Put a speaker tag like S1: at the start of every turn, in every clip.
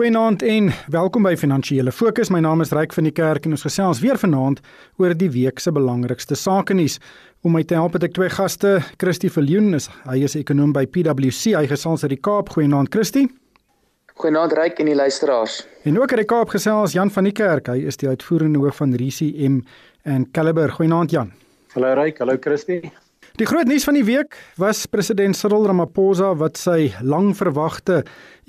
S1: Goeienaand en welkom by Finansiële Fokus. My naam is Ryk van die Kerk en ons gesels weer vanaand oor die week se belangrikste sake nuus. Om my te help het ek twee gaste, Christie Viljoen, hy is ekonom by PwC, hy gesels uit die Kaap. Goeienaand Christie.
S2: Goeienaand Ryk en die luisteraars.
S1: En ook uit die Kaap gesels Jan van die Kerk, hy is die uitvoerende hoof van RCM en Caliber. Goeienaand Jan.
S3: Hallo Ryk, hallo Christie.
S1: Die groot nuus van die week was president Cyril Ramaphosa wat sy lang verwagte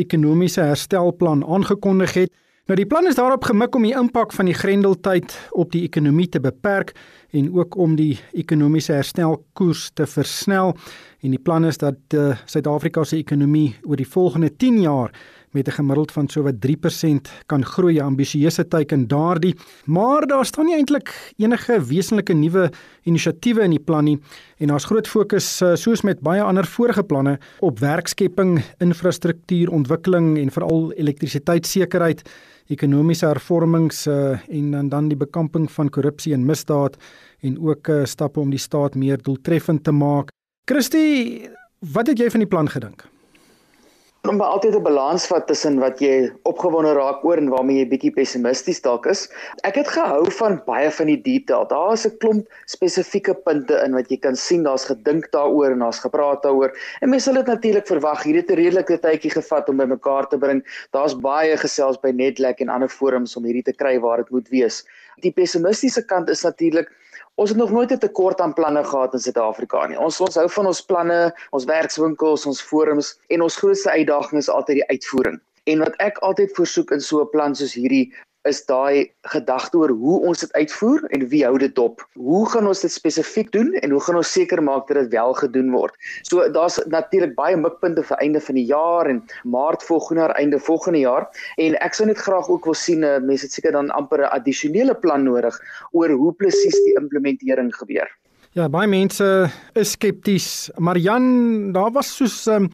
S1: ekonomiese herstelplan aangekondig het. Nou die plan is daarop gemik om die impak van die Grendeltyd op die ekonomie te beperk en ook om die ekonomiese herstelkoers te versnel. En die plan is dat uh, Suid-Afrika se ekonomie oor die volgende 10 jaar met 'n gemiddeld van sowat 3% kan groei, 'n ambisieuse teiken daardie. Maar daar staan nie eintlik enige wesenlike nuwe inisiatiewe in die plan nie en daar's groot fokus eh, soos met baie ander vorige planne op werkskepping, infrastruktuurontwikkeling en veral elektrisiteitssekerheid, ekonomiese hervormings uh, en, en dan die bekamping van korrupsie en misdaad en ook uh, stappe om die staat meer doeltreffend te maak. Christie, wat het jy van die plan gedink?
S2: Om maar altyd 'n balans vat tussen wat jy opgewonde raak oor en waarmee jy bietjie pessimisties dalk is. Ek het gehou van baie van die detail. Daar is 'n klomp spesifieke punte in wat jy kan sien daar's gedink daaroor en daar's gepraat daaroor. En mense sal dit natuurlik verwag. Hierdie het 'n redelike tydjie gevat om bymekaar te bring. Daar's baie gesels by Netlek en ander forums om hierdie te kry waar dit moet wees. Die pessimistiese kant is natuurlik Ons het nog nooit 'n tekort aan planne gehad in Suid-Afrika nie. Ons ons hou van ons planne, ons werkswinkels, ons forums en ons grootste uitdaging is altyd die uitvoering. En wat ek altyd voorsoek in so 'n plan soos hierdie is daai gedagte oor hoe ons dit uitvoer en wie hou dit dop. Hoe gaan ons dit spesifiek doen en hoe gaan ons seker maak dat dit wel gedoen word? So daar's natuurlik baie mikpunte vir einde van die jaar en maart volgende jaar, einde volgende jaar en ek sou net graag ook wil sien uh, mense het seker dan amper 'n addisionele plan nodig oor hoe presies die implementering gebeur.
S1: Ja, baie mense is skepties, maar Jan, daar was soos um,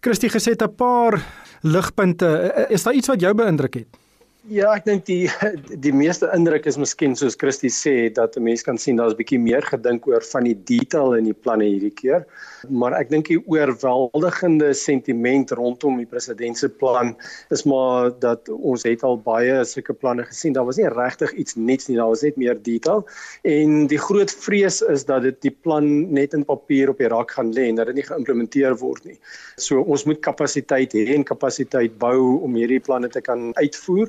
S1: Christie gesê 'n paar ligpunte. Is daar iets wat jou beïndruk het?
S3: Ja, ek dink die die meeste indruk is miskien soos Christie sê dat 'n mens kan sien daar's 'n bietjie meer gedink oor van die detail in die planne hierdie keer. Maar ek dink die oorweldigende sentiment rondom die president se plan is maar dat ons het al baie sulke planne gesien. Daar was nie regtig iets nuuts nie, daar was net meer detail. En die groot vrees is dat dit die plan net in papier op die rak gaan lê en dat dit nie geïmplementeer word nie. So ons moet kapasiteit hê en kapasiteit bou om hierdie planne te kan uitvoer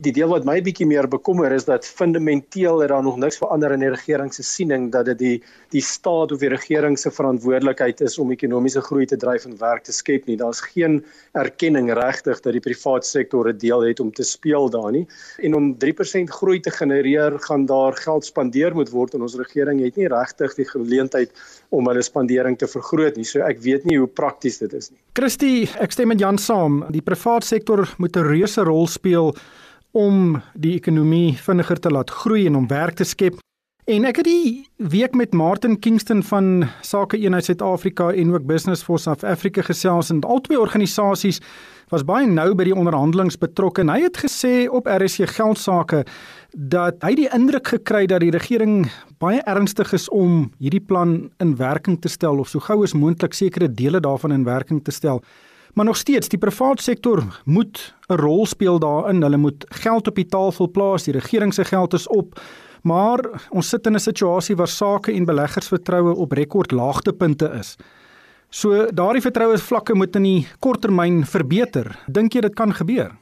S3: die deel wat my bietjie meer bekommer is dat fundamenteel het daar nog niks verander in die regering se siening dat dit die die staat of die regering se verantwoordelikheid is om ekonomiese groei te dryf en werk te skep nie. Daar's geen erkenning regtig dat die private sektor 'n deel het om te speel daar nie. En om 3% groei te genereer, gaan daar geld spandeer moet word en ons regering het nie regtig die geleentheid om hulle spandering te vergroot nie. So ek weet nie hoe prakties dit is nie.
S1: Christie, ek stem met Jan saam. Die private sektor moet 'n reuse rol speel om die ekonomie vinniger te laat groei en om werk te skep. En ek het die week met Martin Kingston van Sake Eenheid Suid-Afrika en ook Business for South Africa gesels en albei organisasies was baie nou by die onderhandelings betrokke. Hy het gesê op RSC geldsaake dat hy die indruk gekry dat die regering baie ernstig is om hierdie plan in werking te stel of so gou as moontlik sekere dele daarvan in werking te stel. Maar nog steeds, die private sektor moet 'n rol speel daarin. Hulle moet geld op die tafel plaas. Die regering se geld is op. Maar ons sit in 'n situasie waar sake en beleggersvertroue op rekordlaagtepunte is. So daardie vertrouensvlakke moet in die korttermyn verbeter. Dink jy dit kan gebeur?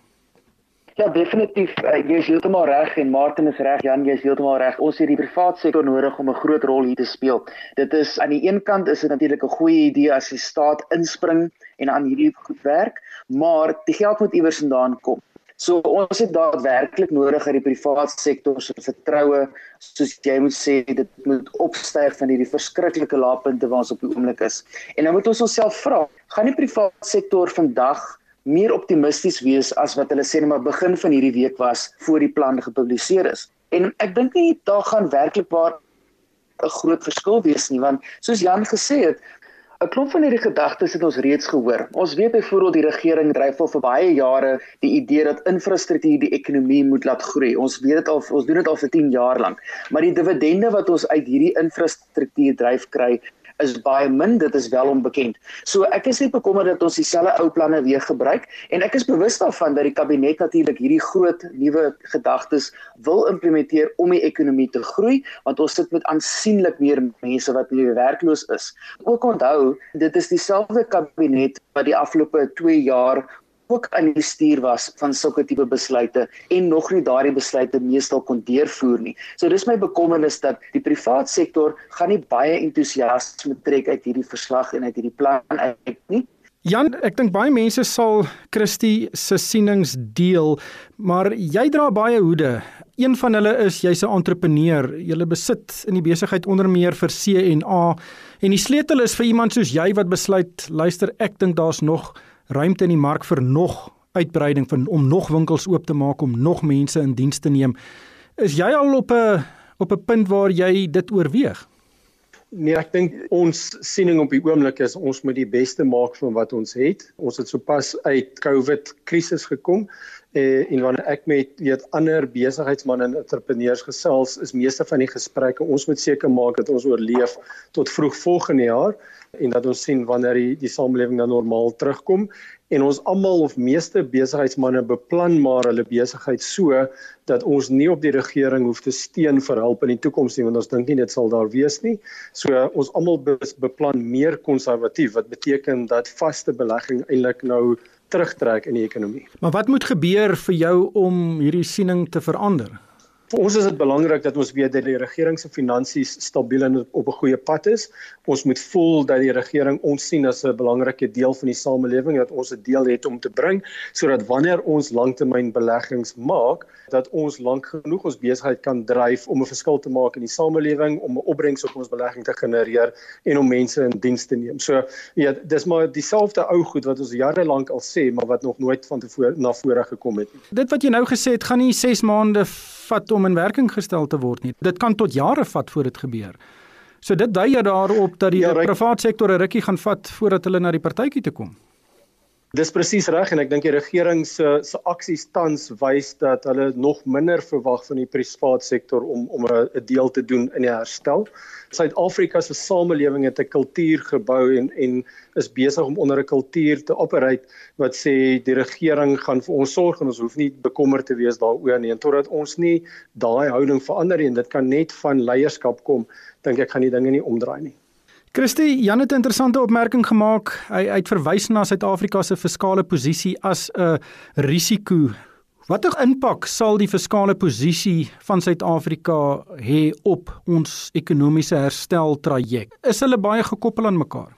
S2: Ja, definitief. Uh, jy is heeltemal reg en Martin is reg. Jan, jy is heeltemal reg. Ons het die private sektor nodig om 'n groot rol hier te speel. Dit is aan die een kant is dit natuurlik 'n goeie idee as die staat inspring en aan hierdie goed werk, maar die geld moet iewers vandaan kom. So ons het daadwerklik nodig dat die private sektor se vertroue, soos jy moet sê, dit moet opstyg van hierdie verskriklike laagpunte waar ons op die oomblik is. En nou moet ons onsself vra, gaan die private sektor vandag meer optimisties wees as wat hulle sê net maar begin van hierdie week was voor die plan gepubliseer is. En ek dink nie daar gaan werklik waar 'n groot verskil wees nie want soos Jan gesê het 'n klomp van hierdie gedagtes het ons reeds gehoor. Ons weet byvoorbeeld die regering dryf al vir baie jare die idee dat infrastruktuur die ekonomie moet laat groei. Ons weet dit al ons doen dit al vir 10 jaar lank. Maar die dividende wat ons uit hierdie infrastruktuur dryf kry is baie min, dit is wel onbekend. So ek is nie bekommerd dat ons dieselfde ou planne weer gebruik en ek is bewus daarvan dat die kabinet natuurlik hierdie groot nuwe gedagtes wil implementeer om die ekonomie te groei, want ons sit met aansienlik meer mense wat nie werkloos is. Ook onthou, dit is dieselfde kabinet wat die afgelope 2 jaar ook aan die stuur was van sulke tipe besluite en nog nie daardie besluite meestal kon deurvoer nie. So dis my bekommernis dat die privaat sektor gaan nie baie entoesiasme trek uit hierdie verslag en uit hierdie plan uit nie.
S1: Jan, ek dink baie mense sal Christie se sienings deel, maar jy dra baie hoede. Een van hulle is jy's 'n entrepreneur. Jy besit in die besigheid onder meer vir C&A en die sleutel is vir iemand soos jy wat besluit, luister, ek dink daar's nog ruimte in die mark vir nog uitbreiding van om nog winkels oop te maak om nog mense in diens te neem. Is jy al op 'n op 'n punt waar jy dit oorweeg?
S3: Nee, ek dink ons siening op die oomblik is ons moet die beste maak van wat ons het. Ons het sopas uit COVID krisis gekom eh, en wanneer ek met weet ander besigheidsmense en entrepreneurs gesels, is meeste van die gesprekke ons moet seker maak dat ons oorleef tot vroeg volgende jaar en dat ons sien wanneer die, die samelewing dan normaal terugkom en ons almal of meeste besigheidsmense beplan maar hulle besigheid so dat ons nie op die regering hoef te steun vir hulp in die toekoms nie want ons dink nie dit sal daar wees nie. So ons almal beplan meer konservatief wat beteken dat vaste belegging eintlik nou terugtrek in die ekonomie.
S1: Maar wat moet gebeur vir jou om hierdie siening te verander?
S3: Vir ons is dit belangrik dat ons weet dat die regering se finansies stabiel en op 'n goeie pad is. Ons moet voel dat die regering ons sien as 'n belangrike deel van die samelewing dat ons 'n deel het om te bring sodat wanneer ons langtermynbeleggings maak, dat ons lank genoeg ons besigheid kan dryf om 'n verskil te maak in die samelewing, om 'n opbrengs op ons belegging te genereer en om mense in diens te neem. So ja, dis maar dieselfde ou goed wat ons jare lank al sê, maar wat nog nooit van tevore na vore gekom het nie.
S1: Dit wat jy nou gesê het, gaan nie 6 maande vat in werking gestel te word nie. Dit kan tot jare vat voor dit gebeur. So dit dui jy daarop dat die ja, private sektor 'n rukkie gaan vat voordat hulle na die partytjie toe kom.
S3: Dis presies reg en ek dink die regering se se aksies tans wys dat hulle nog minder verwag van die private sektor om om 'n deel te doen in die herstel. Suid-Afrika se samelewing het 'n kultuur gebou en en is besig om onder 'n kultuur te operate wat sê die regering gaan vir ons sorg en ons hoef nie bekommerd te wees daaroor nie en totdat ons nie daai houding verander nie en dit kan net van leierskap kom, dink ek gaan die dinge nie omdraai nie.
S1: Christie, Jan het 'n interessante opmerking gemaak. Hy het verwys na Suid-Afrika se fiskale posisie as 'n risiko. Watter impak sal die fiskale posisie van Suid-Afrika hê op ons ekonomiese hersteltraject? Is hulle baie gekoppel aan mekaar?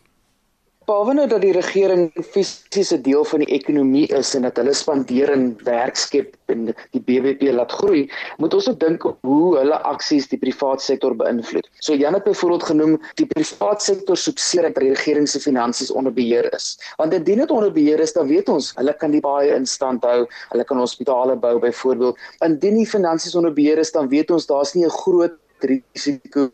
S2: Behalwe nou dat die regering fisiese deel van die ekonomie is en dat hulle spandeer en werk skep en die BBP laat groei, moet ons ook dink hoe hulle aksies die private sektor beïnvloed. So Jan het byvoorbeeld genoem die private sektor soek seker dat die regering se finansies onder beheer is. Want indien dit onder beheer is, dan weet ons hulle kan die baie in stand hou, hulle kan hospitale bou byvoorbeeld. Indien die finansies onder beheer is, dan weet ons daar's nie 'n groot risiko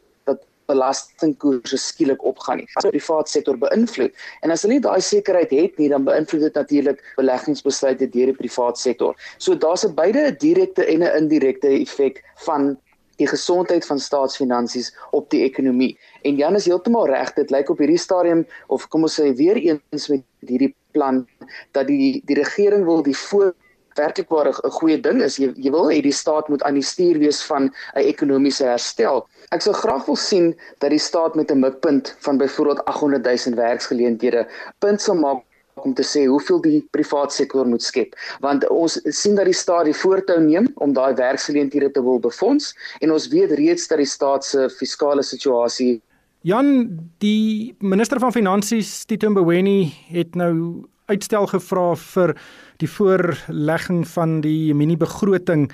S2: belastingkoerse skielik opgaan nie. So die private sektor beïnvloed. En as hulle nie daai sekerheid het nie, dan beïnvloed dit natuurlik beleggingsbesluite deur die private sektor. So daar's 'n beide 'n direkte en 'n indirekte effek van die gesondheid van staatsfinansies op die ekonomie. En Jan is heeltemal reg, dit lyk op hierdie stadium of kom ons sê weer eens met hierdie plan dat die die regering wil die voor werklikwaar 'n goeie ding is. Jy jy wil hê die staat moet aan die stuur wees van 'n ekonomiese herstel. Ek sou graag wil sien dat die staat met 'n mikpunt van byvoorbeeld 800 000 werksgeleenthede punt sal maak om te sê hoeveel die private sektor moet skep. Want ons sien dat die staat die voortou neem om daai werksgeleenthede te wil befonds en ons weet reeds dat die staat se fiskale situasie
S1: Jan die minister van finansies Tito Mboweni het nou uitstel gevra vir die voorlegging van die mini-begroting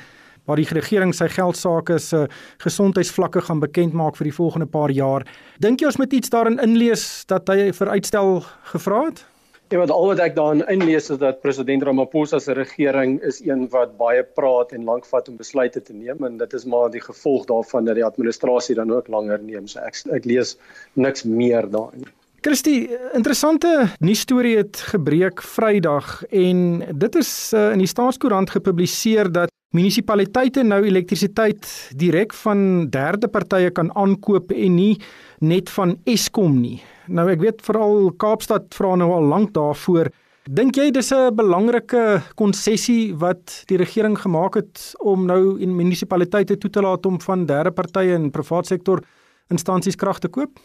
S1: waar die regering sy geldsaake se gesondheidsvlakke gaan bekend maak vir die volgende paar jaar. Dink jy ons moet iets daarin inlees dat hy vir uitstel gevra het?
S3: Ja, wat al wat ek daarin inlees is dat president Ramaphosa se regering is een wat baie praat en lank vat om besluite te neem en dit is maar die gevolg daarvan dat die administrasie dan ook langer neem. So ek ek lees niks meer daarin.
S1: Christie, interessante nuus storie het gebreek Vrydag en dit is uh, in die Staatskoerant gepubliseer dat munisipaliteite nou elektrisiteit direk van derde partye kan aankoop en nie net van Eskom nie. Nou ek weet veral Kaapstad vra nou al lank daarvoor. Dink jy dis 'n belangrike konsessie wat die regering gemaak het om nou in munisipaliteite toe te laat om van derde partye en privaat sektor instansies krag te koop?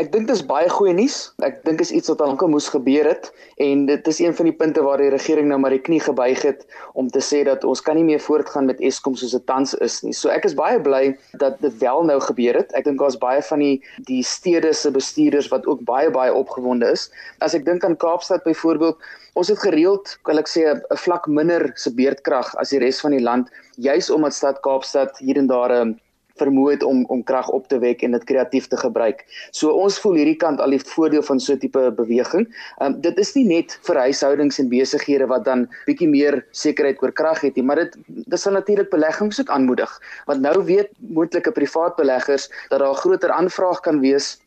S2: Ek dink dit is baie goeie nuus. Ek dink is iets wat al lank moes gebeur het en dit is een van die punte waar die regering nou maar die knie gebuig het om te sê dat ons kan nie meer voortgaan met Eskom soos dit tans is nie. So ek is baie bly dat dit wel nou gebeur het. Ek dink daar's baie van die die stede se bestuurders wat ook baie baie opgewonde is. As ek dink aan Kaapstad byvoorbeeld, ons het gereeld, kan ek sê 'n vlak minder se beurtkrag as die res van die land, juis omdat stad Kaapstad hier en daar 'n vermoë het om om krag op te wek en dit kreatief te gebruik. So ons voel hierdie kant al die voordeel van so 'n tipe beweging. Um, dit is nie net vir huishoudings en besighede wat dan bietjie meer sekerheid oor krag het nie, maar dit dit sal natuurlik beleggings ook aanmoedig. Want nou weet moontlike privaat beleggers dat daar 'n groter aanvraag kan wees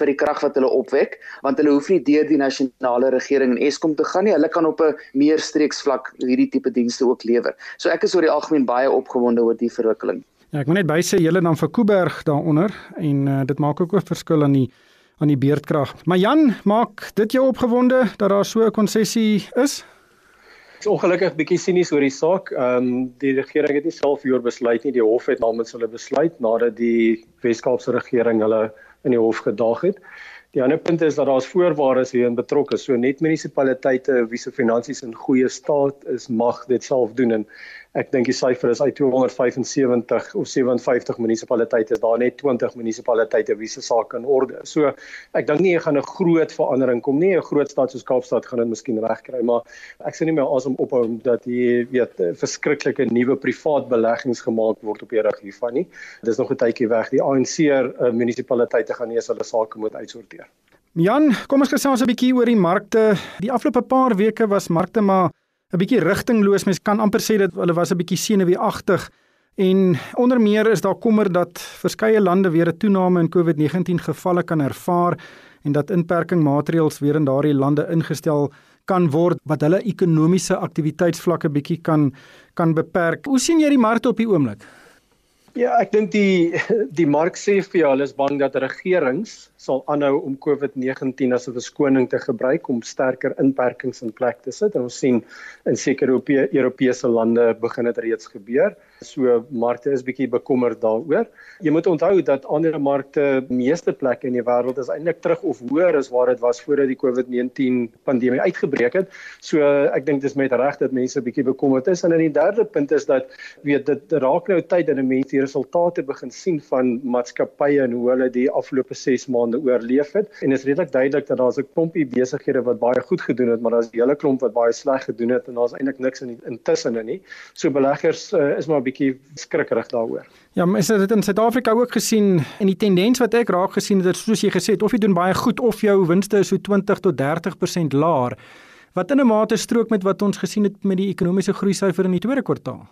S2: vir die krag wat hulle opwek want hulle hoef nie deur die nasionale regering en Eskom te gaan nie hulle kan op 'n meer streeksvlak hierdie tipe dienste ook lewer. So ek is oor die algemeen baie opgewonde oor die verwikkeling.
S1: Ja, ek moet net bysê julle dan vir Kuiberg daaronder en uh, dit maak ook 'n verskil aan die aan die beerdkrag. Maar Jan, maak dit jou opgewonde dat daar so 'n konsessie is?
S3: Ek is ongelukkig bietjie sinies oor die saak. Ehm um, die regering het nie self hieroor besluit nie. Die hof het namens hulle besluit nadat die Wes-Kaapse regering hulle in die hof gedaag het. Die ander punt is dat daar as voorwaardes hierin betrokke. So net munisipaliteite wie se finansies in goeie staat is, mag dit self doen en Ek dink die syfer is uit 275 of 57 munisipaliteite is daar net 20 munisipaliteite wie se saak in orde. So ek dink nie jy gaan 'n groot verandering kom nie. 'n Groot stad soos Kaapstad gaan dit miskien regkry, maar ek sien nie meer asem ophou dat hier weet verskriklike nuwe privaat beleggings gemaak word op hierdie hiervan nie. Dis nog 'n tydjie weg. Die ANC uh, munisipaliteite gaan nie eens hulle sake moet uitsorteer.
S1: Jan, kom ons gesels 'n bietjie oor die markte. Die afgelope paar weke was markte maar 'n bietjie rigtingloos. Mens kan amper sê dat hulle was 'n bietjie senuweeagtig en onder meer is daar kommer dat verskeie lande weer 'n toename in COVID-19 gevalle kan ervaar en dat inperkingmaatreëls weer in daardie lande ingestel kan word wat hulle ekonomiese aktiwiteitsvlakke bietjie kan kan beperk. Hoe sien jy die markte op die oomblik?
S3: Ja, ek dink die die mark sê vir jou hulle is bang dat regerings sal aanhou om COVID-19 as 'n verskoning te gebruik om sterker inperkings in plek te sit. En ons sien in sekere Europese lande begin dit reeds gebeur. So markte is bietjie bekommerd daaroor. Jy moet onthou dat ander markte, meeste plekke in die wêreld is eintlik terug of hoër as waar dit was voordat die COVID-19 pandemie uitgebreek het. So ek dink dis met reg dat mense bietjie bekommerd is. En dan die derde punt is dat weet dit raak nou tyd dat mense die resultate begin sien van maatskappye en hoe hulle die afgelope 6 maande oorleef het. En is redelik duidelik dat daar's 'n klompie besighede wat baie goed gedoen het, maar daar's 'n hele klomp wat baie sleg gedoen het en daar's eintlik niks in intussen nie. So beleggers uh, is maar bietjie skrikkerig daaroor.
S1: Ja, maar is dit in Suid-Afrika ook gesien en die tendens wat ek raak gesien het, soos jy gesê het, of jy doen baie goed of jou winste is so 20 tot 30% laer. Wat in 'n mate strook met wat ons gesien het met die ekonomiese groei syfer in die tweede kwartaal.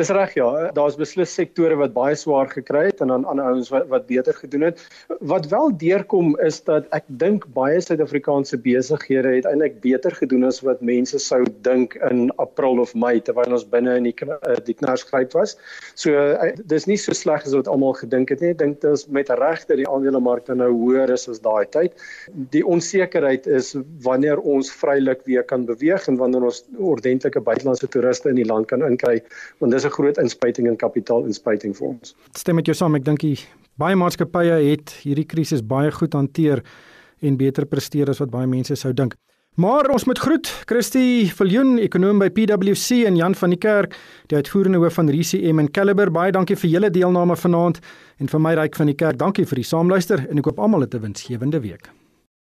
S3: Dis reg ja, daar's beslis sektore wat baie swaar gekry het en dan ander ouens wat wat beter gedoen het. Wat wel deurkom is dat ek dink baie Suid-Afrikaanse besighede het eintlik beter gedoen as wat mense sou dink in April of Mei terwyl ons binne in die eh, die knarsgryp was. So eh, dis nie so sleg as wat almal gedink het nie. Ek dink dit is met regte die aandelemarkte nou hoër is as daai tyd. Die onsekerheid is wanneer ons vrylik weer kan beweeg en wanneer ons ordentlike buitelandse toeriste in die land kan inkry want dis 'n groot inspuiting in kapitaalinspuiting vir ons.
S1: Stem met jou saam, ek dink baie maatskappye het hierdie krisis baie goed hanteer en beter presteer as wat baie mense sou dink. Maar ons moet groet Christie Viljoen, ekonom by PwC en Jan van die Kerk, die uitvoerende hoof van RCM en Caliber. Baie dankie vir julle deelname vanaand en vir my ryk van die kerk. Dankie vir die saamluister en ek hoop almal het 'n winsgewende week.